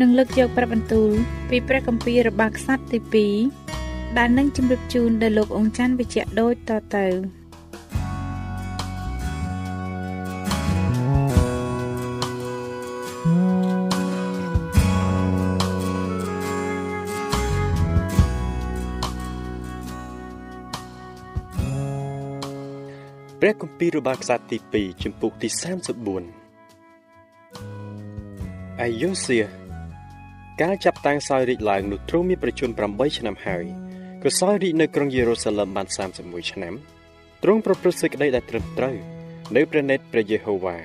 នឹងលើកយកព្រះបន្ទូលពីព្រះគម្ពីររបស់ខ្សត្រទី2ដែលនឹងជម្រាបជូនដល់លោកអង្ចាន់វិជ្ជៈដូចតទៅព្រះគម្ពីររបស់ខ្សត្រទី2ជំពូកទី34អាយុសៀ ការចាប់តាំងសោយរាជឡើងនោះទ្រង់មានប្រជជន8ឆ្នាំហើយក៏សោយរាជនៅក្រុងយេរូសាឡឹមបាន31ឆ្នាំទ្រង់ប្រព្រឹត្តសេចក្តីដែលត្រឹមត្រូវនៅព្រះនេតព្រះយេហូវ៉ា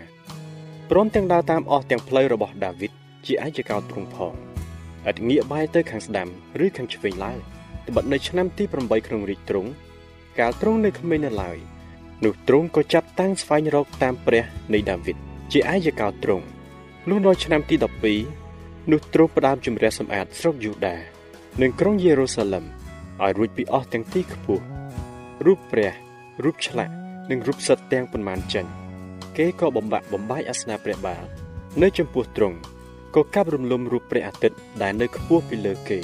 ព្រមទាំងដើរតាមអស់ទាំងផ្លូវរបស់ដាវីតជាឯកកោទ្រង់ផងឥតងាកបែរទៅខាងស្ដាំឬខាងឆ្វេងឡើយត្បិតនៅឆ្នាំទី8ក្នុងរាជទ្រង់កាលទ្រង់នៅក្មេងនៅឡើយនោះទ្រង់ក៏ចាប់តាំងស្វែងរកតាមព្រះនៃដាវីតជាឯកកោទ្រង់លុះដល់ឆ្នាំទី12 នោះទ្រង់ផ្ដើមជំរះសម្អាតស្រុកយូដានិងក្រុងយេរូសាឡឹមឲ្យរួចពីអស់ទាំងទីខ្ពស់រូបព្រះរូបឆ្លាក់និងរូបសិតទាំងប៉ុន្មានចេញគេក៏បំបាក់បំបាយអាសនៈព្រះបាលនៅចំពោះទ្រង់ក៏កាប់រំលំរូបព្រះអាទិត្យដែលនៅខ្ពស់ពីលើគេ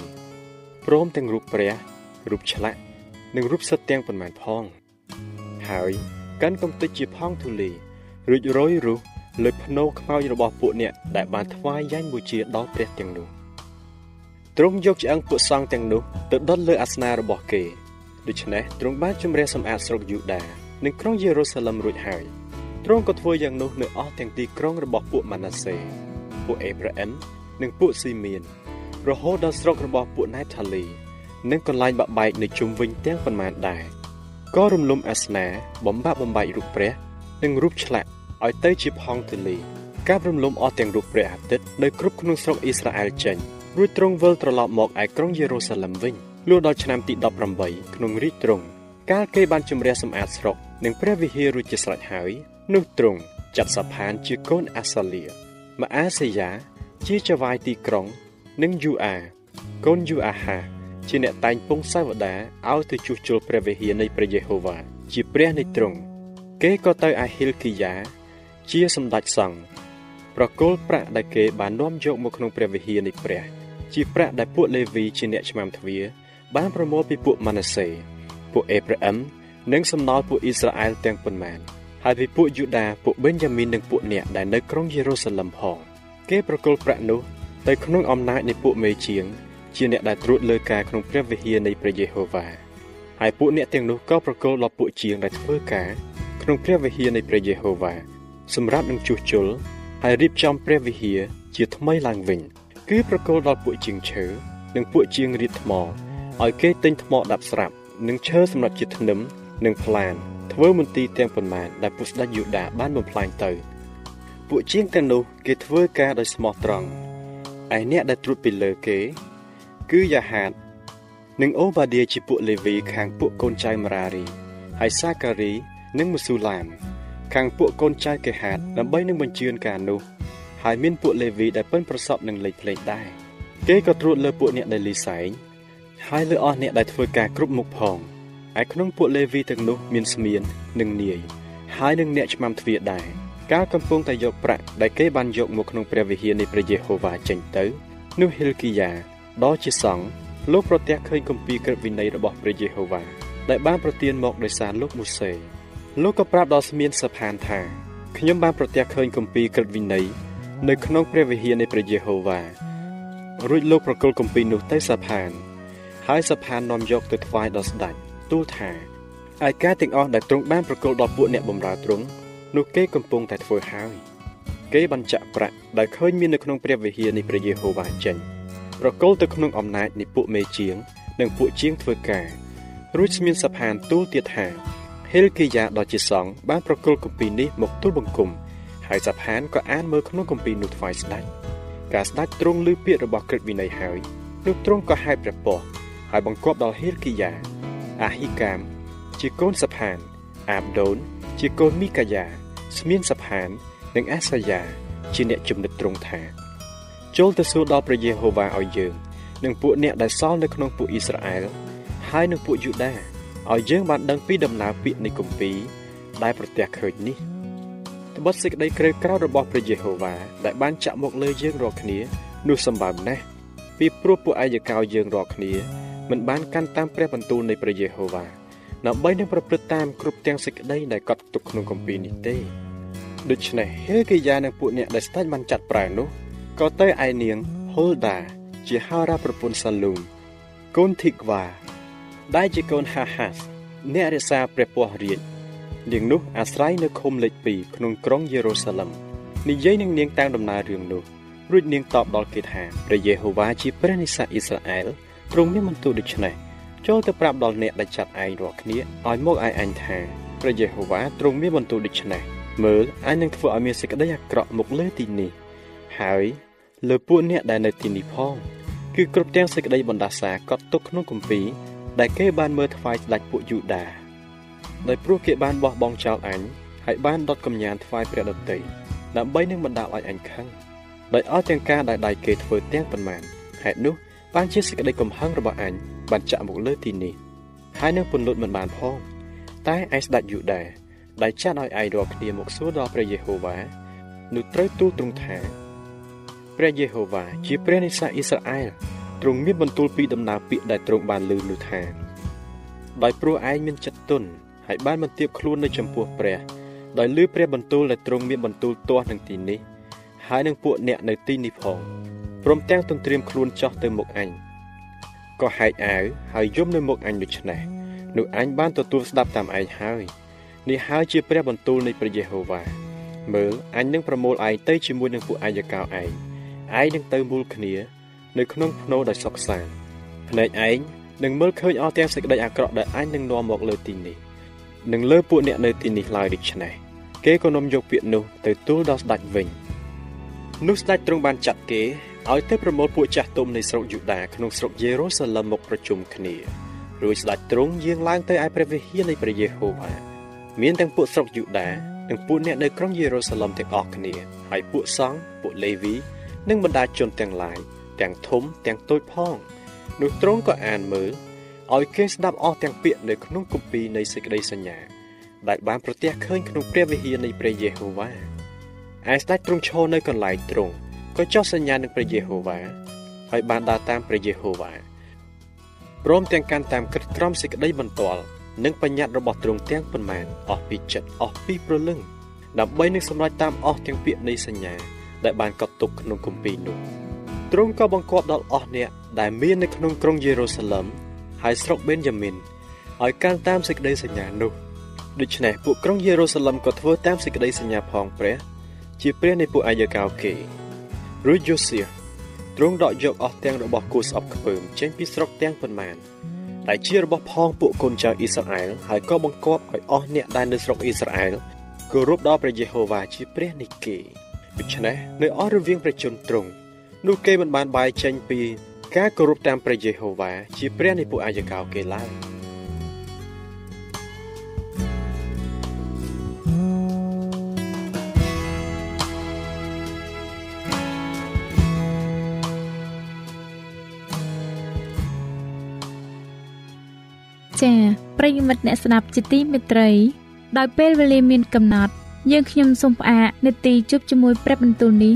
ព្រមទាំងរូបព្រះរូបឆ្លាក់និងរូបសិតទាំងប៉ុន្មានផង ហើយកាន់កំទេចជាផងធូលីរួចរយរុះ លើភ្នោខ្មោចរបស់ពួកអ្នកដែលបានថ្វាយយ៉ាញ់បូជាដល់ព្រះទាំងនោះទ្រង់យកឆ្អឹងពួកសង្ឃទាំងនោះទៅដុតលើអាសនៈរបស់គេដូច្នេះទ្រង់បានជំរះសម្អាតស្រុកយូដានិងក្រុងយេរូសាឡឹមរួចហើយទ្រង់ក៏ធ្វើយ៉ាងនោះនៅអស់ទាំងទីក្រុងរបស់ពួកម៉ាណាសេពួកអេប្រាអិននិងពួកស៊ីមៀនរហូតដល់ស្រុករបស់ពួកណេថាលីនិងកន្លែងបាក់បែកនៅជុំវិញទាំងប៉ុន្មានដែរក៏រំលំអាសនាបំបាក់បំបែករូបព្រះ និងរូបឆ្លាក់ ឲ្យទៅជាផងទលីការរំលំអស់ទាំងរូបព្រះអាទិត្យនៅគ្រប់ក្នុងស្រុកអ៊ីស្រាអែលចេញរួចទ្រង់វិលត្រឡប់មកឯក្រុងយេរូសាឡឹមវិញលុះដល់ឆ្នាំទី18ក្នុងរាជទ្រង់កាលគេបានជំរះសម្អាតស្រុកនិងព្រះវិហាររួចជាស្រេចហើយនោះទ្រង់ចាត់សាផានជាកូនអាសាលៀម៉ាអាសេយ៉ាជាចៅវាយទីក្រុង និងយូអាកូនយូអាហាជាអ្នកតែងពងសាវតាឲ្យទៅជួសជុលព្រះវិហារនៃព្រះយេហូវ៉ាជាព្រះនៃទ្រង់គេក៏ទៅអាហិលគីយ៉ា ជាសម្ដេចសង្ឃប្រគល់ប្រាក់ដែលគេបាននាំយកមកក្នុងព្រះវិហារនៃព្រះ ជាប្រាក់ដែលពួកលេវីជាអ្នកឆ្មាំទ្វារបានប្រមូលពីពួកម៉ាណាសេ ពួកអេប្រាអឹមនិងសំណល់ពួកអ៊ីស្រាអែលទាំងប៉ុន្មានហើយពីពួកយូដាពួកបេនយ៉ាមីននិងពួកអ្នកដែលនៅក្រុងយេរូសាឡឹមផងគេប្រគល់ប្រាក់នោះទៅក្នុងអំណាចនៃពួកមេជាង ជាអ្នកដែលត្រួតលើការក្នុងព្រះវិហារនៃព្រះយេហូវ៉ាហើយពួកអ្នកទាំងនោះក៏ប្រគល់ដល់ពួកជាងដែលធ្វើការក្នុងព្រះវិហារនៃព្រះយេហូវ៉ា សម្រាប់នឹងជួសជុលហើយរៀបចំព្រះវិហារជាថ្មីឡើងវិញ គឺប្រគល់ដល់ពួកជាងឈើនិងពួកជាងរៀបថ្មឲ្យគេទិញថ្មដាប់ស្រាប់និងឈើសម្រាប់ជាធ្នឹមនិងផ្លានធ្វើមន្ទីរទាំងប៉ុន្មានដែលពុស្ដេចយូដាបានបំផ្លាញទៅ ពួកជាងទាំងនោះគេធ្វើការដោយស្មោះត្រង់ឯអ្នកដែលត្រួតពីលើគេ គឺយ៉ាហាតនិងអូបាឌៀជាពួកលេវីខាងពួកកូនចៅម៉ារារីហើយសាការីនិងមូស៊ូឡាម ខាងពួកកូនចៅកេហាតដើម្បីនឹងបញ្ជឿនការនោះហើយមានពួកលេវីដែលប៉ិនប្រសពនឹងលេខភ្លេងដែរគេក៏ត្រួតលើពួកអ្នកដែលលីសែងហើយលើអស់អ្នកដែលធ្វើការគ្រប់មុខផងឯក្នុងពួកលេវីទាំងនោះមានស្មៀននិងនាយហើយនឹងអ្នកឆ្មាំទ្វារដែរកាលកំពុងតែយកប្រាក់ដែលគេបានយកមកក្នុងព្រះវិហារនៃព្រះយេហូវ៉ាចេញទៅនោះហិលគីយ៉ាដ៏ជាសង្ឃលោកប្រទះឃើញគម្ពីរក្រឹតវិន័យរបស់ព្រះយេហូវ៉ាដែលបានប្រទានមកដោយសារលោកមូសេ លោកក៏ប្រាប់ដល់ស្មៀនសផានថាខ្ញុំបានប្រទះឃើញគម្ពីរក្រឹតវិន័យនៅក្នុងព្រះវិហារនៃព្រះយេហូវ៉ារួចលោកប្រគល់គម្ពីរនោះទៅសផាន ហើយសផាននាំយកទៅថ្វាយដល់ស្ដេចទូលថាឯការទាំងអស់ដែលទ្រង់បានប្រគល់ដល់ពួកអ្នកបម្រើទ្រង់នោះគេកំពុងតែធ្វើហើយគេបានចាក់ប្រាក់ដែលឃើញមាននៅក្នុងព្រះវិហារនៃព្រះយេហូវ៉ាចេញប្រគល់ទៅក្នុងអំណាចនៃពួកមេជាង និងពួកជាងធ្វើការរួចស្មានសផានទូលទៀតថា ហេលគីយ៉ាដ៏ជាសង្ឃបានប្រគល់គម្ពីរនេះមកទូលបង្គំហើយសផានក៏អានមើលក្នុងគម្ពីរនោះថ្វាយស្ដេចការស្ដេចទ្រង់ឮពាក្យរបស់ក្រឹតវិន័យហើយនោះទ្រង់ក៏ហៅព្រះពស្ត្រហើយបង្គាប់ដល់ហេលគីយ៉ាអាហ៊ីកាម ជាកូនសផាន អាបដូន ជាកូនមីកាយ៉ាស្មានសផាន និងអាសាយ៉ាជាអ្នកចំណិតទ្រង់ថា ចូលទៅសួរដល់ព្រះយេហូវ៉ាឲ្យយើង និងពួកអ្នកដែលសល់នៅក្នុងពួកអ៊ីស្រាអែលហើយនិងពួកយូដា ឲ្យយើងបានដឹងពីដំណើរពាក្យនៃគម្ពីរដែលប្រទះឃើញនេះត្បិតសេចក្តីក្រេវក្រោធរបស់ព្រះយេហូវ៉ាដែលបានចាក់មកលើយើងរាល់គ្នានោះសម្បើមណាស់ពីព្រោះពួកអាយកោយើងរាល់គ្នាមិនបានកាន់តាមព្រះបន្ទូលនៃព្រះយេហូវ៉ាដើម្បីនឹងប្រព្រឹត្តតាមគ្រប់ទាំងសេចក្តីដែលកត់ទុកក្នុងគម្ពីរនេះទេដូច្នេះហេកិយានិងពួកអ្នកដែលស្ដេចបានចាត់ប្រើនោះក៏ទៅឯនាងហុលដាជាហារ៉ាប្រពន្ធសាលូមកូនធីក្វា ដែលជាកូនហាហាសអ្នករក្សាព្រះពស្ត្ររាជនាងនោះអាស្រ័យនៅឃុំលេខ2ក្នុងក្រុងយេរូសាឡឹមនិយាយនឹងនាងតាមដំណើររឿងនោះរួចនាងតបដល់គេថាព្រះយេហូវ៉ាជាព្រះនិស្សអ៊ីស្រាអែលទ្រង់មានបន្ទូលដូច្នេះចូលទៅប្រាប់ដល់អ្នកដែលចាត់ឯងរាល់គ្នាឲ្យមកឲ្យអញថាព្រះយេហូវ៉ាទ្រង់មានបន្ទូលដូច្នេះមើលអញនឹងធ្វើឲ្យមានសេចក្តីអាក្រក់មកលើទីនេះហើយលើពួកអ្នកដែលនៅទីនេះផងគឺគ្រប់ទាំងសេចក្តីបណ្ដាសាកត់ទុកក្នុងគម្ពីរ ដែលគេបានមើលថ្វាយស្ដេចពួកយូដាដោយព្រោះគេបានបោះបង់ចោលអញហើយបានដុតកំញានថ្វាយព្រះដតីដើម្បីនឹងបណ្ដាលឲ្យអញខឹងដោយអស់ទាំងការដែលដៃគេធ្វើទាំងប៉ុន្មានហេតុនោះបានជាសេចក្តីកំហឹងរបស់អញបានចាក់មកលើទីនេះហើយនឹងពន្លត់មិនបានផងតែឯស្ដេចយូដាដែលចាត់ឲ្យឯងរាល់គ្នាមកសួរដល់ព្រះយេហូវ៉ានោះត្រូវទូលទ្រង់ថាព្រះយេហូវ៉ាជាព្រះនិស្សអ៊ីស្រាអែល ទ្រង់មានបន្ទូលពីដំណើរពាក្យដែលទ្រង់បានលើនោះថាដោយព្រោះឯងមានចិត្តទន់ហើយបានបន្ទាបខ្លួននៅចំពោះព្រះដោយលើព្រះបន្ទូលដែលទ្រង់មានបន្ទូលទាស់នឹងទីនេះហើយនឹងពួកអ្នកនៅទីនេះផងព្រមទាំងទន្ទ្រានខ្លួនចោះទៅមុខអញក៏ហែកអាវហើយយំនៅមុខអញដូច្នេះនោះអញបានទទួលស្ដាប់តាមឯងហើយនេះហើយជាព្រះបន្ទូលនៃព្រះយេហូវ៉ាមើលអញនឹងប្រមូលឯងទៅជាមួយនឹងពួកអាយកោឯងឯងនឹងទៅមូលគ្នា នៅក្នុងភ្នោដោយសុខសាន្តភ្នែកឯងនឹងមើលឃើញអស់ទាំងសេចក្តីអាក្រក់ដែលអញនឹងនាំមកលើទីនេះនឹងលើពួកអ្នកនៅទីនេះឡើយដូច្នេះគេក៏នាំយកពាក្យនោះទៅទូលដល់ស្ដេចវិញនោះស្ដេចទ្រង់បានចាត់គេឲ្យទៅប្រមូលពួកចាស់ទុំនៃស្រុកយូដាក្នុងស្រុកយេរូសាឡឹមមកប្រជុំគ្នារួចស្ដេចទ្រង់យាងឡើងទៅឯព្រះវិហារនៃព្រះយេហូវ៉ាមានទាំងពួកស្រុកយូដានិងពួកអ្នកនៅក្រុងយេរូសាឡឹមទាំងអស់គ្នាហើយពួកសង្ឃពួកលេវីនិងបណ្ដាជនទាំងឡាយ ទាំងធំទាំងតូចផងនោះទ្រង់ក៏អានមើលឲ្យគេស្ដាប់អស់ទាំងពាក្យនៅក្នុងគម្ពីរនៃសេចក្តីសញ្ញាដែលបានប្រទះឃើញក្នុងព្រះវិហារនៃព្រះយេហូវ៉ាឯស្ដេចទ្រង់ឈរនៅកន្លែងទ្រង់ក៏ចោះសញ្ញានឹងព្រះយេហូវ៉ាហើយបានដើរតាមព្រះយេហូវ៉ាព្រមទាំងកាន់តាមក្រឹតក្រមសេចក្តីបន្ទាល់និងបញ្ញត្តិរបស់ទ្រង់ទាំងប៉ុន្មានអស់ពីចិត្តអស់ពីព្រលឹងដើម្បីនឹងសម្រេចតាមអស់ទាំងពាក្យនៃសញ្ញា ដែលបានកត់ទុកក្នុងគម្ពីរនោះ ទ្រង់ក៏បង្គាប់ដល់អស់អ្នកដែលមាននៅក្នុងក្រុងយេរូសាឡឹមហើយស្រុកបេនយ៉ាមីនឲ្យកាន់តាមសេចក្តីសញ្ញានោះដូច្នេះពួកក្រុងយេរូសាឡឹមក៏ធ្វើតាមសេចក្តីសញ្ញាផងព្រះ ជាព្រះនៃពួកអាយកោគេរួចយូសៀទ្រង់ដកយកអស់ទាំងរបស់គូស្អប់ខ្ពើមចេញពីស្រុកទាំងប៉ុន្មានដែលជារបស់ផងពួកកូនចៅអ៊ីស្រាអែលហើយក៏បង្គាប់ឲ្យអស់អ្នកដែលនៅស្រុកអ៊ីស្រាអែលគោរពដល់ព្រះយេហូវ៉ាជាព្រះនៃគេដូច្នេះនៅអស់រវាងប្រជាជនទ្រង់ នោះគេមិនបានបាយចេញពី ការគោរពតាមព្រះយេហូវ៉ាជាព្រះនៃពួកអាយកោគេឡើយ។ចា៎ប្រិយមិត្តអ្នកស្ដាប់ជាទីមេត្រី ដោយពេលវេលាមានកំណត់ យើងខ្ញុំសូមផ្អាកនាទីជប់ជាមួយព្រះបន្ទូលនេះ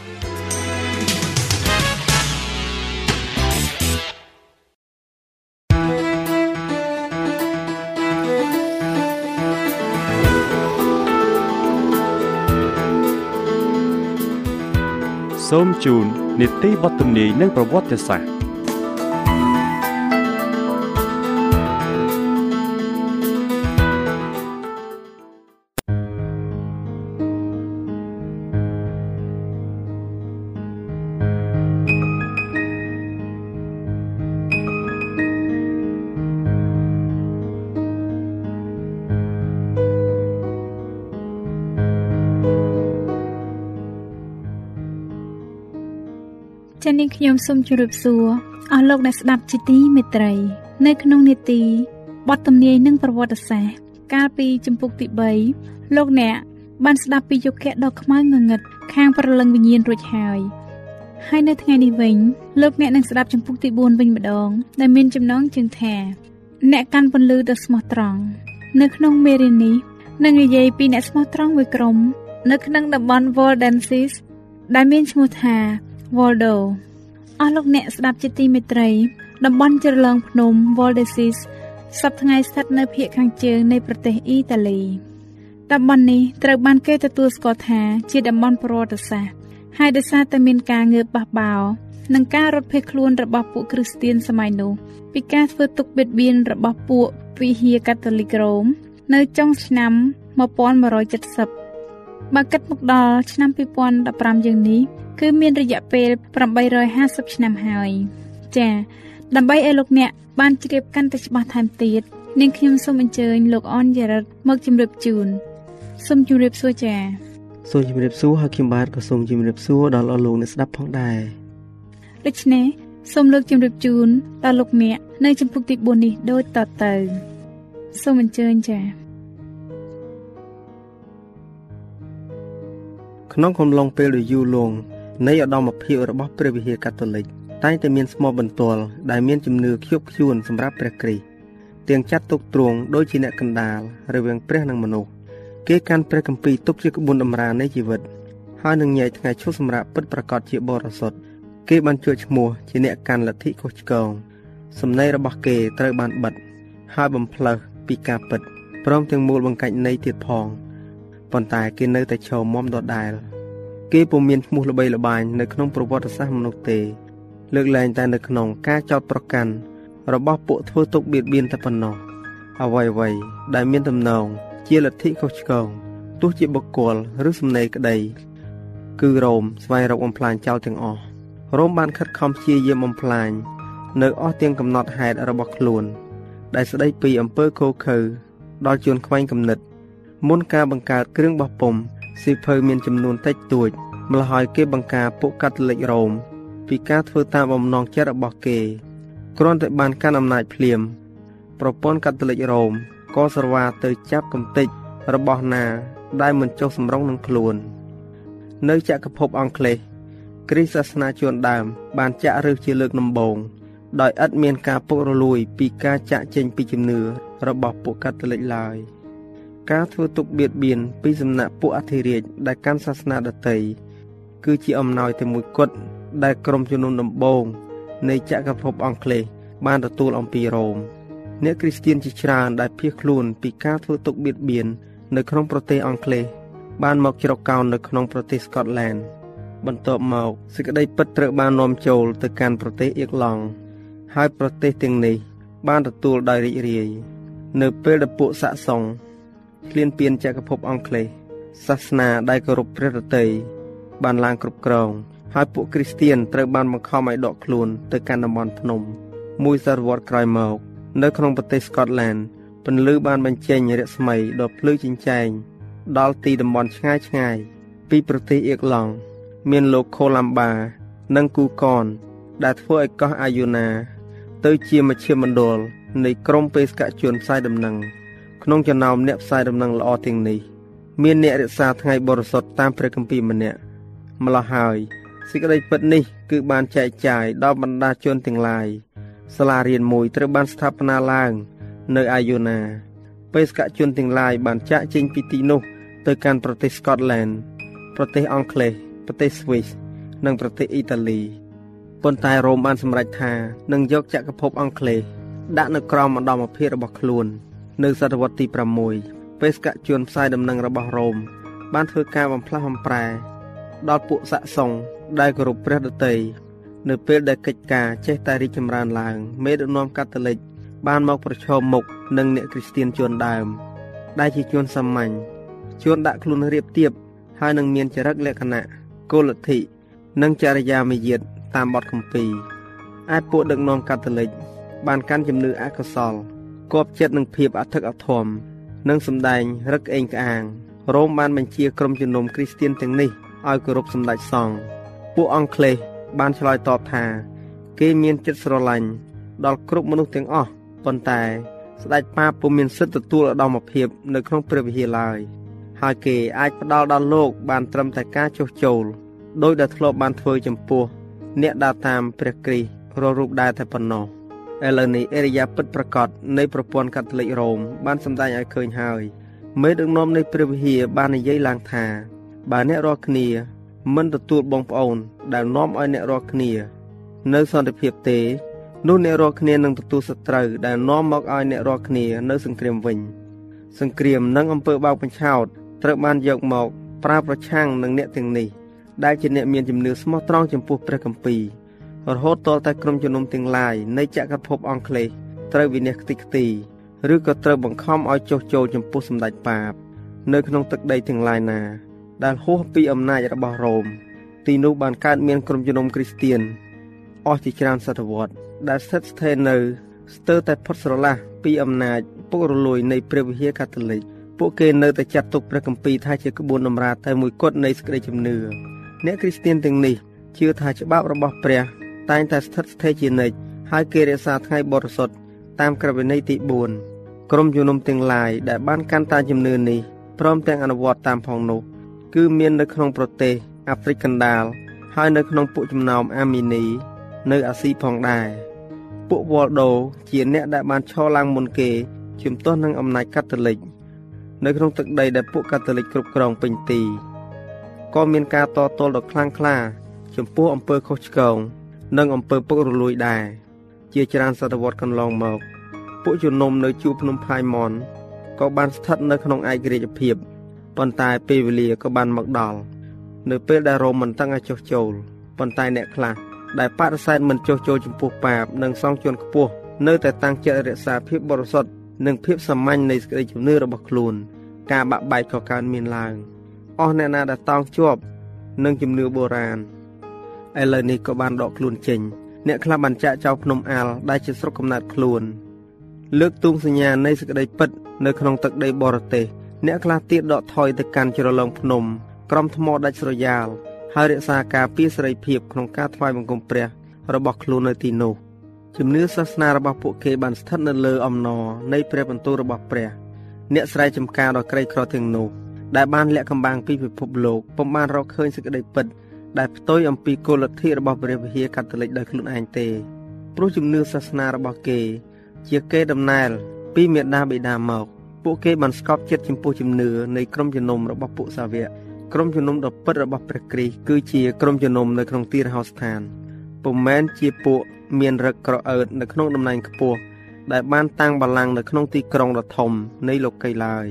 សូមជូននីតិបទទំនាយនិងប្រវត្តិសាស្ត្រ ខ្ញុំសូមជម្រាបសួរអស់លោកអ្នកស្ដាប់ជាទីមេត្រី នៅក្នុងនេតិបទទំនាយនិងប្រវត្តិសាស្ត្រកាលពីចម្ពោះទី3លោកអ្នកបានស្ដាប់ពីយុគៈដ៏ខ្មៅងងឹតខាងប្រលឹងវិញ្ញាណរួចហើយហើយនៅថ្ងៃនេះវិញលោកអ្នកនឹងស្ដាប់ចម្ពោះទី4វិញម្ដង ដែលមានចំណងជើងថា អ្នកកាន់ពន្លឺដ៏ស្មោះត្រង់នៅក្នុងមេរៀននេះនឹងនិយាយពីអ្នកស្មោះត្រង់មួយក្រុម នៅក្នុងតំបន់ Waldensis ដែលមានឈ្មោះថា Waldo អស់លោកអ្នកស្ដាប់ជាទីមេត្រីតំបន់ជ្រលងភ្នំ Valdesis សប្តាហ៍ថ្ងៃស្ថិតនៅភាគខាងជើងនៃប្រទេសអ៊ីតាលីតំបន់នេះត្រូវបានគេទទួលស្គាល់ថាជាតំបន់ប្រវត្តិសាស្ត្រហើយដោយសារតែមានការងើបបះបោរនិងការរត់ភៀសខ្លួនរបស់ពួកគ្រីស្ទៀនសម័យនោះពីការធ្វើទុកបៀតបៀនរបស់ពួកវិហារកាតូលិករ៉ូមនៅចុងឆ្នាំ1170បើគិតមកដល់ឆ្នាំ2015យ៉ាងនេះ គឺមានរយៈពេល850ឆ្នាំហើយចា៎ដើម្បីឲ្យលោកអ្នកបានជ្រាបកាន់តែច្បាស់ថែមទៀតនាងខ្ញុំសូមអញ្ជើញលោកអនយ៉ារ៉ាត់មកជម្រាបជូនសូមជម្រាបសួរចា៎សូមជម្រាបសួរហើយខ្ញុំបាទក៏សូមជម្រាបសួរដល់អស់លោកអ្នកស្ដាប់ផងដែរដូច្នេះសូមលើកជម្រាបជូនដល់លោកអ្នកនៅចំពុកទី4នេះដូចតទៅសូមអញ្ជើញចា៎ក្នុងកំឡុងពេលដ៏យូរលង់ នៃឧត្តមភាពរបស់ព្រះវិហារកាតូលិកតែងតែមានស្មោះបន្ទាល់ដែលមានជំនឿខ្ជាប់ខ្ជួនសម្រាប់ព្រះគ្រីស្ទទាំងចាត់ទុកទ្រង់ដូចជាអ្នកកណ្ដាលរវាងព្រះនិងមនុស្សគេកាន់ព្រះគម្ពីរទុកជាក្បួនតម្រានៃជីវិតហើយនឹងញែកថ្ងៃឈប់សម្រាប់ពិតប្រកបជាបរិសុទ្ធគេបានជួចឈ្មោះជាអ្នកកាន់លទ្ធិខុសឆ្គងសំណេររបស់គេត្រូវបានបិទហើយបំផ្លើសពីការពិតព្រមទាំងមូលបង្កាច់នៃទៀតផងប៉ុន្តែគេនៅតែឈរមុំដដែល គេពុំមានឈ្មោះល្បីល្បាញនៅក្នុងប្រវត្តិសាស្ត្រមនុស្សទេ លើកលែងតែនៅក្នុងការចោទប្រកាន់របស់ពួកធ្វើទុកបៀតបៀនតែប៉ុណ្ណោះអ្វីអ្វីដែលមានទំនងជាលទ្ធិខុសឆ្គងទោះជាបុគ្គលឬសំណេរក្តីគឺរ៉ូមស្វែងរកបំផ្លាញចោលទាំងអស់រ៉ូមបានខិតខំព្យាយាមបំផ្លាញនៅអស់ទាំងកំណត់ហេតុរបស់ខ្លួន ដែលស្ដីពីអំពើខូខើដល់ជួនខ្វែងគំនិត មុនការបង្កើតគ្រឿងបោះពុ ម្ពស៊ីភៅមានចំនួនតិចតួចម្ល៉េះហើយគេបង្ការពួកកាតូលិករ៉ូមពីការធ្វើតាមបំណងចិត្តរបស់គេគ្រាន់តែបានកាន់អំណាចភ្លាម ប្រព័ន្ធកាតូលិករ៉ូមក៏ស្រវាទៅចាប់កំទេចរបស់ណា ដែលមិនចុះសម្រុងនឹងខ្លួន នៅចក្រភពអង់គ្លេសគ្រីស្ទសាសនាជួនដើម បានចាក់ឫសជាលើកដំបូងដោយឥតមានការពុករលួយពីការចាក់ចេញពីជំនឿរបស់ពួកកាតូលិកឡើយ។ ការធ្វើទុកបៀតបៀនពីសំណាក់ពួកអធិរាជដែលកាន់សាសនាដទៃគឺជាអំណោយតែមួយគត់ដែលក្រុមជំនុំដំបូងនៃចក្រភពអង់គ្លេសបានទទួលអំពីរ៉ូមអ្នកគ្រីស្ទានជាច្រើនដែលភៀសខ្លួនពីការធ្វើទុកបៀតបៀននៅក្នុងប្រទេសអង់គ្លេសបានមកជ្រកកោននៅក្នុងប្រទេសស្កុតឡែនបន្ទាប់មកសេចក្តីពិតត្រូវបាននាំចូលទៅកាន់ប្រទេសអៀកឡង់ហើយប្រទេសទាំងនេះបានទទួលដោយរីករាយនៅពេលដែលពួកសាក់សុង ឃ្លានពៀនចក្រភពអង់គ្លេសសាសនាដែលគោរពព្រះរតីបានឡើងគ្រប់គ្រងហើយពួកគ្រីស្ទៀនត្រូវបានបង្ខំឲ្យដកខ្លួនទៅកាន់តំបន់ភ្នំ មួយសតវត្សក្រោយមកនៅក្នុងប្រទេសស្កុតឡែនពន្លឺបានបញ្ចេញរស្មីដ៏ភ្លឺចិញ្ចែងដល់ទីតំបន់ឆ្ងាយឆ្ងាយពីប្រទេសអៀកឡង់មានលោកខូឡាំបា និងគូកន ដែលធ្វើឲ្យកោះអាយូណា ទៅជាមជ្ឈមណ្ឌលនៃក្រមបេសកជនផ្សាយដំណឹង ក្នុងចំណោមអ្នកផ្សាយដំណឹងល្អទាំងនេះមានអ្នករក្សាថ្ងៃបរិសុទ្ធតាមព្រះគម្ពីរម្នាក់ម្ល៉េះហើយសេចក្តីពិតនេះគឺបានចែកចាយដល់បណ្ដាជនទាំងឡាយសាលារៀនមួយត្រូវបានស្ថាបនាឡើង នៅអាយូណាបេសកជនទាំងឡាយបានចាក់ចេញពីទីនោះ ទៅកាន់ប្រទេសស្កតឡែនប្រទេសអង់គ្លេសប្រទេសស្វីសនិងប្រទេសអ៊ីតាលីប៉ុន្តែរ៉ូមបានសម្រេចថានឹងយកចក្រភពអង់គ្លេសដាក់នៅក្រោមឧត្តមភាពរបស់ខ្លួន នៅសតវត្សទី6បេសកជនផ្សាយដំណឹងរបស់រ៉ូមបានធ្វើការបំផ្លាស់បំប្រែដល់ពួកសាក់សុងដែលគោរពព្រះដតីនៅពេលដែលកិច្ចការចេះតែរីកចម្រើនឡើងមេដឹកនាំកាតូលិកបានមកប្រឈមមុខនឹងអ្នកគ្រីស្ទានជួនដើម ដែលជាជួនសាមញ្ញជួនដាក់ខ្លួនរៀបទៀបហើយនឹងមានចរិតលក្ខណៈគោលលទ្ធិនិងចរិយាមាយាទតាមបទគម្ពីរឯពួកដឹកនាំកាតូលិកបានកាន់ជំនឿអកុសល គប់ចិត្តនឹងភាពអធិកអធមនិងសម្ដែងរឹកអេងក្អាងរ៉ូមបានបញ្ជាក្រុមជំនុំគ្រីស្ទៀនទាំងនេះឲ្យគោរពសម្ដេចសង្ឃពួកអង់គ្លេសបានឆ្លើយតបថាគេមានចិត្តស្រឡាញ់ដល់គ្រប់មនុស្សទាំងអស់ប៉ុន្តែស្ដេចប៉ាពុំមានសិទ្ធិទទួលឧត្តមភាពនៅក្នុងព្រះវិហារឡើយហើយគេអាចផ្ដល់ដល់លោកបានត្រឹមតែការចុះចូលដោយដែលធ្លាប់បានធ្វើចំពោះអ្នកដើរតាមព្រះគ្រីស្ទរាល់រូបដែរតែប៉ុណ្ណោះ ឥឡូវនេះអេរិយាពិតប្រកបនៃប្រព័ន្ធកាតូលិករ៉ូមបានសម្ដែងឲ្យឃើញហើយមេដឹកនាំនៃព្រះវិហារបាននិយាយឡើងថា បើអ្នករាល់គ្នាមិនទទួលបងប្អូន ដែលនាំឲ្យអ្នករាល់គ្នា នៅសន្តិភាពទេនោះអ្នករាល់គ្នានឹងទទួលសត្រូវដែលនាំមកឲ្យអ្នករាល់គ្នានៅសង្គ្រាមវិញ សង្គ្រាមនិងអំពើបោកបញ្ឆោតត្រូវបានយកមក ប្រើប្រឆាំងនឹងអ្នកទាំងនេះដែលជាអ្នកមានជំនឿស្មោះត្រង់ចំពោះព្រះគម្ពីរ រហូតតតែក្រុមជំនុំទាំងឡាយនៃចក្រភពអង់គ្លេសត្រូវវិនិច្ឆ័យខ្ទេចខ្ទីឬក៏ត្រូវបង្ខំឲ្យចុះចូលចំពោះសម្ដេចប៉ាប នៅក្នុងទឹកដីទាំងឡាយណា ដែលហួសពីអំណាចរបស់រ៉ូមទីនោះបានកើតមានក្រុមជំនុំគ្រីស្ទៀនអស់ជាច្រើនសតវត្សដែលស្ថិតស្ថេរនៅស្ទើរតែផុតស្រឡះពីអំណាចពុករលួយនៃព្រះវិហារកាតូលិកពួកគេនៅតែចាត់ទុកព្រះគម្ពីរថាជាក្បួនតម្រាតែមួយគត់នៃសេចក្តីជំនឿអ្នកគ្រីស្ទៀនទាំងនេះជឿថាច្បាប់របស់ព្រះ តែងតែស្ថិតស្ថេរជានិច្ចហើយគេរក្សាថ្ងៃបរិសុទ្ធតាមក្រឹតវិន័យទី4ក្រុមជំនុំទាំងឡាយដែលបានកាន់តាមជំនឿនេះព្រមទាំងអនុវត្តតាមផងនោះគឺមាននៅក្នុងប្រទេសអាហ្វ្រិកកណ្ដាលហើយនៅក្នុងពួកចំណោមអាមីនី នៅអាស៊ីផងដែរពួកវ៉លដូជាអ្នកដែលបានឈរឡើងមុនគេជំទាស់នឹងអំណាចកាតូលិកនៅក្នុងទឹកដីដែលពួកកាតូលិកគ្រប់គ្រងពេញទីក៏មានការតទល់ដ៏ខ្លាំងក្លា ចំពោះអំពើខុសឆ្គង និងអំពើពុករលួយដែរជាច្រើនសតវត្សកន្លងមក ពួកជំនុំនៅជួរភ្នំផាយម៉ុនក៏បានស្ថិតនៅក្នុងឯករាជ្យភាពប៉ុន្តែពេលវេលាក៏បានមកដល់នៅពេលដែលរ៉ូមមិនតឹងឲ្យចុះចូលប៉ុន្តែអ្នកខ្លះដែលបដិសេធមិនចុះចូលចំពោះបាបនិងសងជន់ខ្ពស់នៅតែតាំងចិត្តរក្សាភាពបរិសុទ្ធនិងភាពសាមញ្ញនៃសេចក្តីជំនឿរបស់ខ្លួន ការបាក់បែកក៏កើតមានឡើងអស់អ្នកណាដែលតោងជាប់នឹងជំនឿបុរាណ ឥឡូវនេះក៏បានដកខ្លួនចេញអ្នកខ្លះបានចាក់ចោលភ្នំអាល់ដែលជាស្រុកកំណើតខ្លួន លើកទូងសញ្ញានៃសេចក្តីពិតនៅក្នុងទឹកដីបរទេសអ្នកខ្លះទៀតដកថយទៅកាន់ជ្រលងភ្នំក្រំថ្មដាច់ស្រយាលហើយរក្សាការពារសេរីភាពក្នុងការថ្វាយបង្គំព្រះ របស់ខ្លួននៅទីនោះជំនឿសាសនារបស់ពួកគេបានស្ថិតនៅលើអំណរនៃព្រះបន្ទូលរបស់ព្រះ អ្នកស្រែចម្ការដ៏ក្រីក្រទាំងនោះដែលបានលាក់កំបាំងពីពិភពលោកពុំបានរកឃើញសេចក្តីពិត ដែលផ្ទុយអំពីគោលលទ្ធិរបស់ព្រះវិហារកាតូលិកដោយខ្លួនឯងទេព្រោះជំនឿសាសនារបស់គេ ជាគេដំណើរពីមេដាបិតាមក ពួកគេបានស្កប់ចិត្តចំពោះជំនឿនៃក្រុមជំនុំរបស់ពួកសាវកក្រុមជំនុំដ៏ពិតរបស់ព្រះគ្រីស្ទគឺជាក្រុមជំនុំនៅក្នុងទីរហោស្ថានពុំមែនជាពួកមានរឹកក្រអឺតនៅក្នុងតំណែងខ្ពស់ដែលបានតាំងបល្ល័ង្កនៅក្នុងទីក្រុងដ៏ធំនៃលោកីឡើយ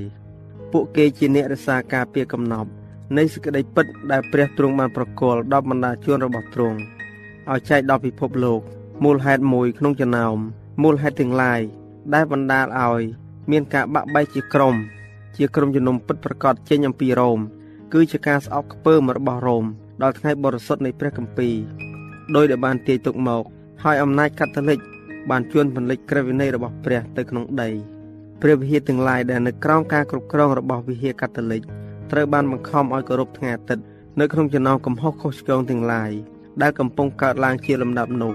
ពួកគេជាអ្នករក្សាការពារកំណប់ នៃសេចក្តីពិតដែលព្រះទ្រង់បានប្រគល់ដល់បណ្ដាជនរបស់ទ្រង់ឲ្យចែកដល់ពិភពលោកមូលហេតុមួយក្នុងចំណោមមូលហេតុទាំងឡាយដែលបណ្ដាលឲ្យ មានការបាក់បែកជាក្រុម ជាក្រុមជំនុំពិតប្រកបចេញអំពីរ៉ូមគឺជាការស្អប់ខ្ពើមរបស់រ៉ូមដល់ថ្ងៃបរិសុទ្ធនៃព្រះគម្ពីរដោយដែលបានទាយទុកមកហើយអំណាចកាតូលិកបានជួនពន្លិចក្រឹតវិន័យរបស់ព្រះទៅក្នុងដីព្រះវិហារទាំងឡាយដែលនៅក្រោមការគ្រប់គ្រងរបស់វិហារកាតូលិក ត្រូវបានបង្ខំឲ្យគោរពថ្ងៃអាទិត្យនៅក្នុងចំណោមកំហុសខុសឆ្គងទាំងឡាយដែលកំពុងកើតឡើងជាលំដាប់នោះ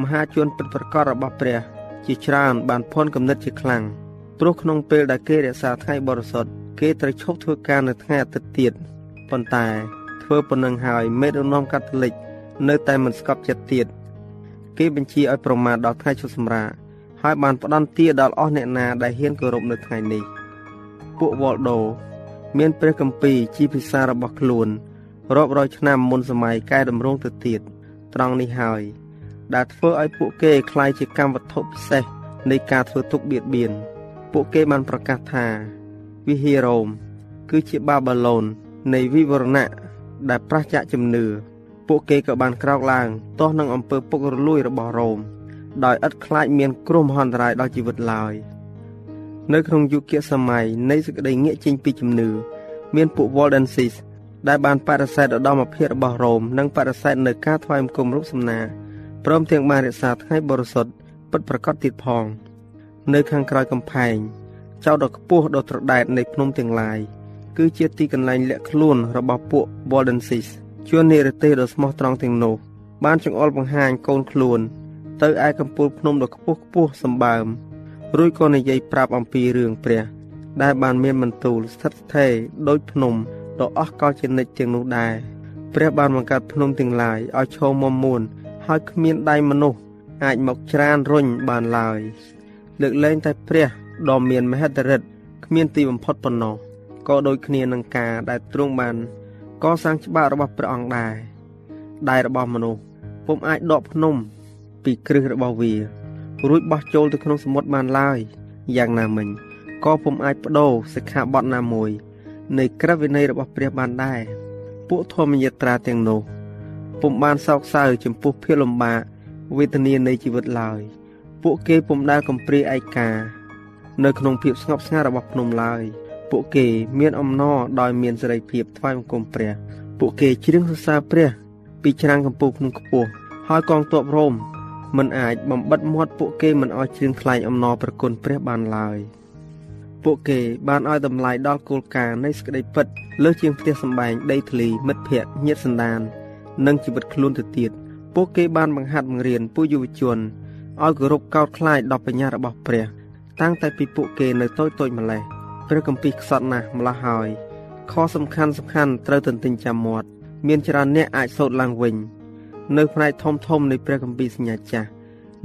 មហាជនពិតប្រាកដរបស់ព្រះ ជាច្រើនបានភ័ន្តគំនិតជាខ្លាំងព្រោះក្នុងពេលដែលគេរក្សាថ្ងៃបរិសុទ្ធគេត្រូវឈប់ធ្វើការនៅថ្ងៃអាទិត្យទៀតប៉ុន្តែធ្វើប៉ុណ្ណឹងហើយមេដឹកនាំកាតូលិកនៅតែមិនស្កប់ចិត្តទៀតគេបញ្ជាឲ្យប្រមាថដល់ថ្ងៃឈប់សម្រាកហើយបានផ្ដន់ទាដល់អស់អ្នកណាដែលហ៊ានគោរពនៅថ្ងៃនេះពួកវ៉លដូ មានព្រះគម្ពីរជាភាសារបស់ខ្លួនរាប់រយឆ្នាំមុនសម័យកែតម្រង់ទៅទៀតត្រង់នេះហើយដែលធ្វើឲ្យពួកគេคล้ายជាកម្មវត្ថុពិសេសនៃការធ្វើទុកបៀតបៀនពួកគេបានប្រកាសថាវិហាររ៉ូមគឺជាបាប៊ីឡូននៃវិវរណៈដែលប្រឆាចជំនឿពួកគេក៏បានក្រោកឡើងទាស់នឹងអំពើពុករលួយរបស់រ៉ូមដោយឥតខ្លាចមានគ្រោះមហន្តរាយដល់ជីវិតឡើយ នៅក្នុងយុគសម័យនៃសេចក្តីងាកចេញពីជំនឿមានពួក Waldenses ដែលបានបដិសេធឧត្តមភាពរបស់រ៉ូមនិងបដិសេធនៅការថ្វាយបង្គំរូបសំណាព្រមទាំងបានរក្សាថ្ងៃបរិសុទ្ធពិតប្រាកដទៀតផង នៅខាងក្រោយកំផែងចោតដ៏ខ្ពស់ដ៏ត្រដែតនៃភ្នំទាំងឡាយគឺជាទីកន្លែងលាក់ខ្លួនរបស់ពួក Waldenses ជួននិរទេសដ៏ស្មោះត្រង់ទាំងនោះ បានចង្អុលបង្ហាញកូនខ្លួន ទៅឯកំពូលភ្នំដ៏ខ្ពស់ខ្ពស់សម្បើម រួចក៏និយាយប្រាប់អំពីរឿងព្រះ ដែលបានមានបន្ទូលស្ថិតស្ថេរដូចភ្នំដ៏អស់កលជានិច្ចទាំងនោះដែរព្រះបានបង្កើតភ្នំទាំងឡាយឲ្យឈរមុំមួនហើយគ្មានដៃមនុស្សអាចមកច្រានរុញបានឡើយលើកលែងតែព្រះដ៏មានមហិទ្ធិឫទ្ធិគ្មានទីបំផុតប៉ុណ្ណោះក៏ដូចគ្នានឹងការដែលទ្រង់បានកសាងច្បាប់របស់ព្រះអង្គដែរដែលរបស់មនុស្សពុំអាចដកភ្នំពីគ្រឹះរបស់វា រួចបោះចូលទៅក្នុងសមុទ្របានឡើយយ៉ាងណាមិញក៏ពុំអាចបដូរសិក្ខាបទណាមួយ នៃក្រឹតវិន័យរបស់ព្រះបានដែរពួកធម្មយាត្រាទាំងនោះពុំបានសោកសៅចំពោះភាពលំបាកវេទនានៃជីវិតឡើយ ពួកគេពុំដែលកំព្រាឯកានៅក្នុងភាពស្ងប់ស្ងាត់របស់ភ្នំឡើយពួកគេមានអំណរដោយមានសេរីភាពថ្វាយបង្គំព្រះ ពួកគេច្រៀងសរសើរព្រះ ពីច្រាំងកំពូលភ្នំខ្ពស់ហើយកងទ័ពរ៉ូម មិនអាចបំបិតមាត់ពួកគេមិនឲ្យច្រៀងថ្លែងអំណរប្រគុណព្រះបានឡើយពួកគេបានឲ្យតម្លៃដល់គោលការណ៍នៃសេចក្តីពិតលើសជាងផ្ទះសម្បែងដីធ្លីមិត្តភ័ក្តិញាតិសន្តាន និងជីវិតខ្លួនទៅទៀតពួកគេបានបង្ហាត់បង្រៀនពួកយុវជនឲ្យគោរពកោតខ្លាចដល់បញ្ញារបស់ព្រះ តាំងតែពីពួកគេនៅតូចតូចម្លេះព្រះគម្ពីរខ្សត់ណាស់ម្ល៉េះហើយខសំខាន់សំខាន់ត្រូវទន្ទិញចាំមាត់មានច្រើនអ្នកអាចសូត្រឡើងវិញ នៅផ្នែកធំធំនៃព្រះគម្ពីរសញ្ញាចាស់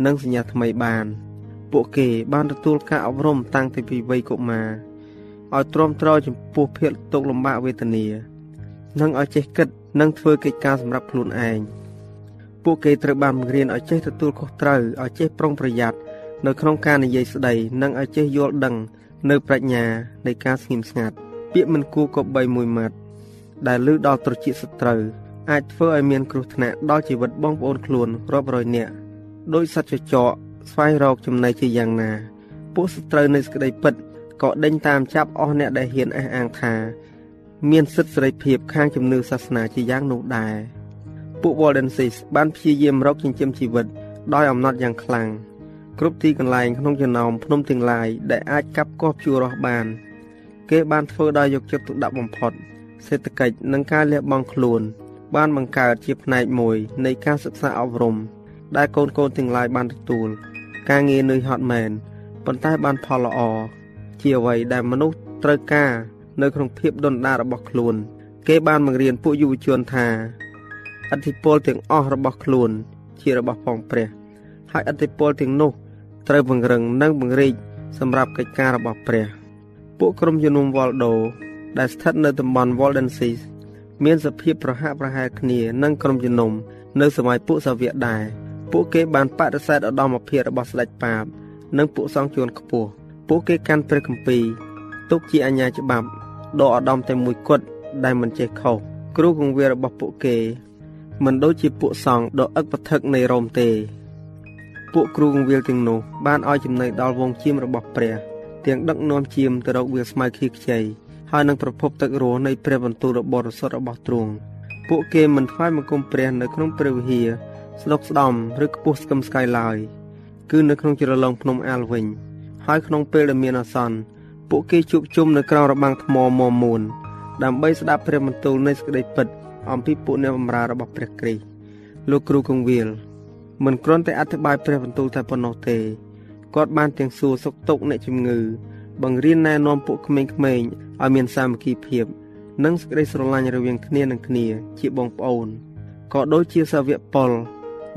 និងសញ្ញាថ្មីបាន ពួកគេបានទទួលការអប់រំតាំងពីពីវ័យកុមារឲ្យទ្រាំទ្រចំពោះភាពទុក្ខលំបាកវេទនា និងឲ្យចេះគិតនិងធ្វើកិច្ចការសម្រាប់ខ្លួនឯងពួកគេត្រូវបានបង្រៀនឲ្យចេះទទួលខុសត្រូវឲ្យចេះប្រុងប្រយ័ត្ននៅក្នុងការនិយាយស្ដីនិងឲ្យចេះយល់ដឹង នៅប្រាជ្ញានៃការស្ងៀមស្ងាត់ពាក្យមិនគួរគប្បីមួយម៉ាត់ដែលលើដល់ត្រចៀកសត្រូវ អាចធ្វើឲ្យមានគ្រោះថ្នាក់ដល់ជីវិតបងប្អូនខ្លួនរាប់រយនាក់ដោយសត្វចចកស្វែងរកចំណីជាយ៉ាងណា ពួកសត្រូវនៃសេចក្តីពិតក៏ដេញតាមចាប់អស់អ្នកដែលហ៊ានអះអាងថា មានសិទ្ធិសេរីភាពខាងជំនឿសាសនាជាយ៉ាងនោះដែរពួក Waldenses បានព្យាយាមរកចិញ្ចឹមជីវិតដោយអំណត់យ៉ាងខ្លាំងគ្រប់ទីកន្លែងក្នុងចំណោមភ្នំទាំងឡាយដែលអាចកាប់កោះជួររស់បាន គេបានធ្វើដោយយកចិត្តទុកដាក់បំផុតសេដ្ឋកិច្ចនិងការលះបង់ខ្លួន បានបង្កើតជាផ្នែកមួយនៃការសិក្សាអប់រំ ដែលកូនកូនទាំងឡាយបានទទួល ការងារនឿយហត់មែនប៉ុន្តែបានផលល្អជាអ្វីដែលមនុស្សត្រូវការនៅក្នុងភាពដុនដារបស់ខ្លួន គេបានបង្រៀនពួកយុវជនថាអធិពលទាំងអស់របស់ខ្លួន ជារបស់ផងព្រះ ហើយអធិពលទាំងនោះត្រូវពង្រឹងនិងពង្រីកសម្រាប់កិច្ចការរបស់ព្រះ ពួកក្រុមជំនុំវ៉លដូដែលស្ថិតនៅតំបន់ Waldenses មានសភាពប្រហាក់ប្រហែលគ្នានឹងក្រុមជំនុំនៅសម័យពួកសាវៀកដែរពួកគេបានបដិសេធឧត្តមភាពរបស់ស្ដេចប៉ាបនិងពួកសង្ឃជួនខ្ពស់ពួកគេកាន់ព្រះគម្ពីរទុកជាអញ្ញាច្បាប់ដ៏ឧត្តមតែមួយគត់ដែលមិនចេះខុសគ្រូគង្វាលរបស់ពួកគេ មិនដូចជាពួកសង្ឃដ៏អឹកប្រថឹកនៃរ៉ូមទេ ពួកគ្រូគង្វាលទាំងនោះបានឲ្យចំណេញដល់វងជៀមរបស់ព្រះ ទាំងដឹកនាំជៀមទៅរកវាលស្មៅខៀខ្ចី ហើយនឹងប្រភពទឹករស់នៃព្រះបន្ទូលរបស់រសុទ្ធរបស់ទ្រង់ពួកគេមិនថ្វាយបង្គំព្រះនៅក្នុងព្រះវិហារស្ដុកស្ដំឬខ្ពស់ស្កឹមស្កៃឡើយគឺនៅក្នុងជ្រលងភ្នំអាលវិញហើយក្នុងពេលដែលមានអាសន្នពួកគេជួបជុំនៅក្រោមរបាំងថ្មមមួនដើម្បីស្ដាប់ព្រះបន្ទូលនៃសេចក្តីពិតអំពីពួកអ្នកបម្រើរបស់ព្រះគ្រីស្ទលោកគ្រូគង្វាលមិនគ្រាន់តែអធិប្បាយព្រះបន្ទូលតែប៉ុណ្ណោះទេគាត់បានទាំងសួរសុខទុក្ខអ្នកជំងឺ បង្រៀនណែនាំពួកក្មេងៗឲ្យមានសាមគ្គីភាព និងសេចក្តីស្រឡាញ់រវាងគ្នានឹងគ្នា ជាបងប្អូនក៏ដូចជាសាវកប៉ុល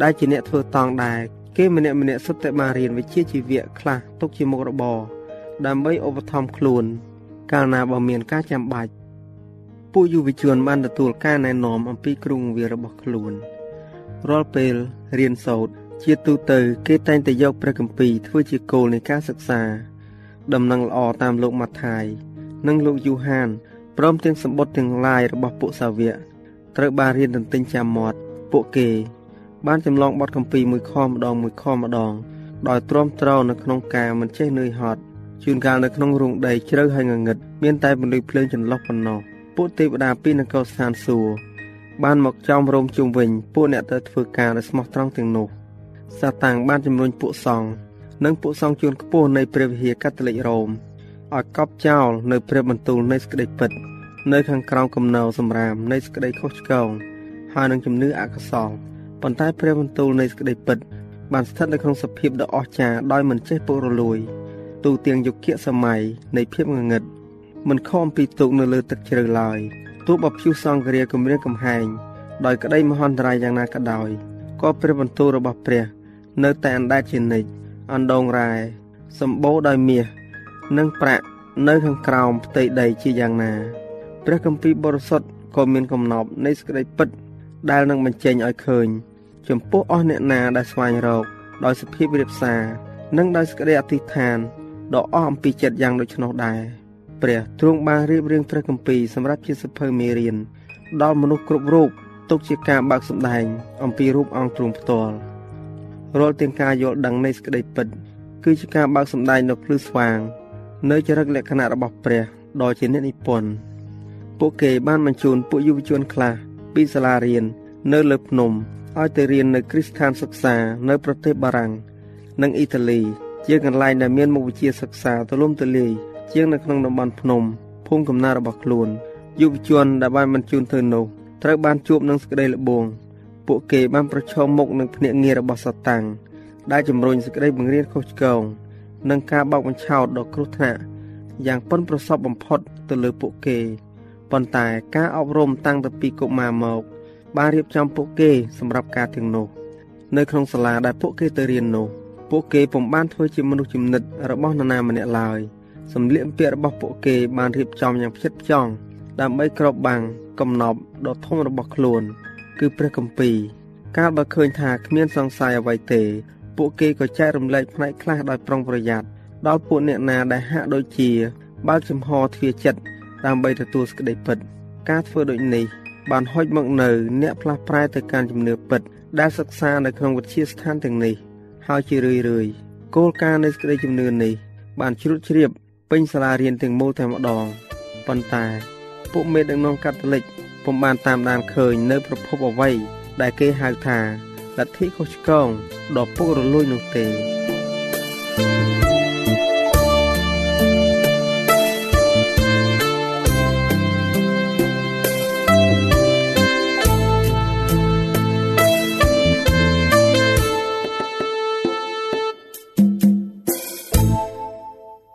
ដែលជាអ្នកធ្វើតង់ដែរគេម្នាក់ម្នាក់សុទ្ធតែបានរៀនវិជ្ជាជីវៈខ្លះទុកជាមុខរបរដើម្បីឧបត្ថម្ភខ្លួន កាលណាបើមានការចាំបាច់ពួកយុវជនបានទទួលការណែនាំអំពីគ្រូងវារបស់ខ្លួនរាល់ពេលរៀនសូត្រជាទូទៅ គេតែងតែយកព្រះគម្ពីរធ្វើជាគោលនៃការសិក្សា ដំណឹងល្អតាមលោកម៉ាថាយនិងលោកយូហានព្រមទាំងសម្បត្តិទាំងឡាយរបស់ពួកសាវកត្រូវបានរៀនទន្ទិញចាំមាត់ពួកគេ បានចម្លងបទគម្ពីរមួយខម្ដងមួយខម្ដង ដោយទ្រាំទ្រនៅក្នុងការមិនចេះនឿយហត់ជួនកាលនៅក្នុងរោងដីជ្រៅហើយងងឹតមានតែពន្លឺភ្លើងចន្លុះប៉ុណ្ណោះពួកទេវតាពីនគរស្ថានសួគ៌បានមកចំរោមជុំវិញពួកអ្នកទៅធ្វើការដោយស្មោះត្រង់ទាំងនោះសាតាំងបានជំរុញពួកសង្ឃ និងពួកសង្ឃជួនខ្ពស់នៃព្រះវិហារកាតូលិករ៉ូមឲ្យកប់ចោលនៅព្រះបន្ទូលនៃសេចក្តីពិត នៅខាងក្រោមកំណោសម្រាមនៃសេចក្តីខុសឆ្គងហើយនឹងជំនឿអកុសលប៉ុន្តែព្រះបន្ទូលនៃសេចក្តីពិត បានស្ថិតនៅក្នុងសភាពដ៏អស្ចារ្យដោយមិនចេះពុករលួយទូទាំងយុគសម័យនៃភាពងងឹតមិនខំពីទុកនៅលើទឹកជ្រៅឡើយទោះបើភៀវសង្គ្រាគម្រាមកំហែងដោយក្តីមហន្តរាយយ៉ាងណាក៏ដោយក៏ព្រះបន្ទូលរបស់ព្រះ នៅតែអណ្ដែតជានិច្ច អណ្ដងរ៉ែសម្បូរដោយមាសនិងប្រាក់នៅខាងក្រោមផ្ទៃដីជាយ៉ាងណាព្រះគម្ពីរបរិសុទ្ធក៏មានកំណប់នៃសេចក្តីពិត ដែលនឹងបញ្ចេញឲ្យឃើញ ចំពោះអស់អ្នកណាដែលស្វែងរក ដោយសភាពរៀបសារនិងដោយសេចក្តីអធិដ្ឋានដ៏អស់អំពីចិត្តយ៉ាងដូច្នោះដែរព្រះទ្រង់បានរៀបរៀងព្រះគម្ពីរសម្រាប់ជាសភៅមេរៀនដល់មនុស្សគ្រប់រូបទុកជាការបើកសម្ដែង អំពីរូបអង្គទ្រង់ផ្ទាល់ រាល់ទាំងការយល់ដឹងនៃសេចក្តីពិតគឺជាការបើកសម្ដែងនៅភ្លឺស្វាង នៅចរិតលក្ខណៈរបស់ព្រះដ៏ជាអ្នកនិពន្ធពួកគេបានបញ្ជូនពួកយុវជនខ្លះពីសាលារៀននៅលើភ្នំឲ្យទៅរៀននៅគ្រីស្ថានសិក្សានៅប្រទេសបារាំងនិងអ៊ីតាលី ជាកន្លែងដែលមានមុខវិជ្ជាសិក្សាទូលំទូលាយជាងនៅក្នុងតំបន់ភ្នំភូមិកំណើតរបស់ខ្លួនយុវជនដែលបានបញ្ជូនទៅនោះត្រូវបានជួបនឹងសេចក្តីល្បង ពួកគេបានប្រឈមមុខនឹងភ្នាក់ងាររបស់សាតាំងដែលជំរុញសេចក្តីបង្រៀនខុសឆ្គងនិងការបោកបញ្ឆោតដ៏គ្រោះថ្នាក់យ៉ាងប៉ិនប្រសពបំផុតទៅលើពួកគេប៉ុន្តែការអប់រំតាំងពីពីកុមារមក បានរៀបចំពួកគេសម្រាប់ការទាំងនោះ នៅក្នុងសាលាដែលពួកគេទៅរៀននោះពួកគេពុំបានធ្វើជាមនុស្សចំណិតរបស់នរណាម្នាក់ឡើយសម្លៀកបំពាក់របស់ពួកគេបានរៀបចំយ៉ាងផ្ចិតផ្ចង់ដើម្បីគ្របបាំងកំណប់ដ៏ធំរបស់ខ្លួន គឺព្រះគម្ពីរកាលបើឃើញថាគ្មានសង្ស័យអ្វីទេ ពួកគេក៏ចែករំលែកផ្នែកខ្លះដោយប្រុងប្រយ័ត្នដល់ពួកអ្នកណាដែលហាក់ដូចជា បើកចំហទ្វារចិត្តដើម្បីទទួលសេចក្តីពិត ការធ្វើដូចនេះ បានហុចមកនៅ អ្នកផ្លាស់ប្រែទៅកាន់ជំនឿពិត ដែលសិក្សានៅក្នុងវិទ្យាស្ថានទាំងនេះ ហើយជារឿយរឿយគោលការណ៍នៃសេចក្តីជំនឿនេះ បានជ្រួតជ្រាបពេញសាលារៀនទាំងមូលតែម្ដងប៉ុន្តែ ពួកមេដឹកនាំកាតូលិក ពុំបានតាមដានឃើញនៅប្រភពអ្វីដែលគេហៅថាលទ្ធិខុសឆ្គងដ៏ពុករលួយនោះទេ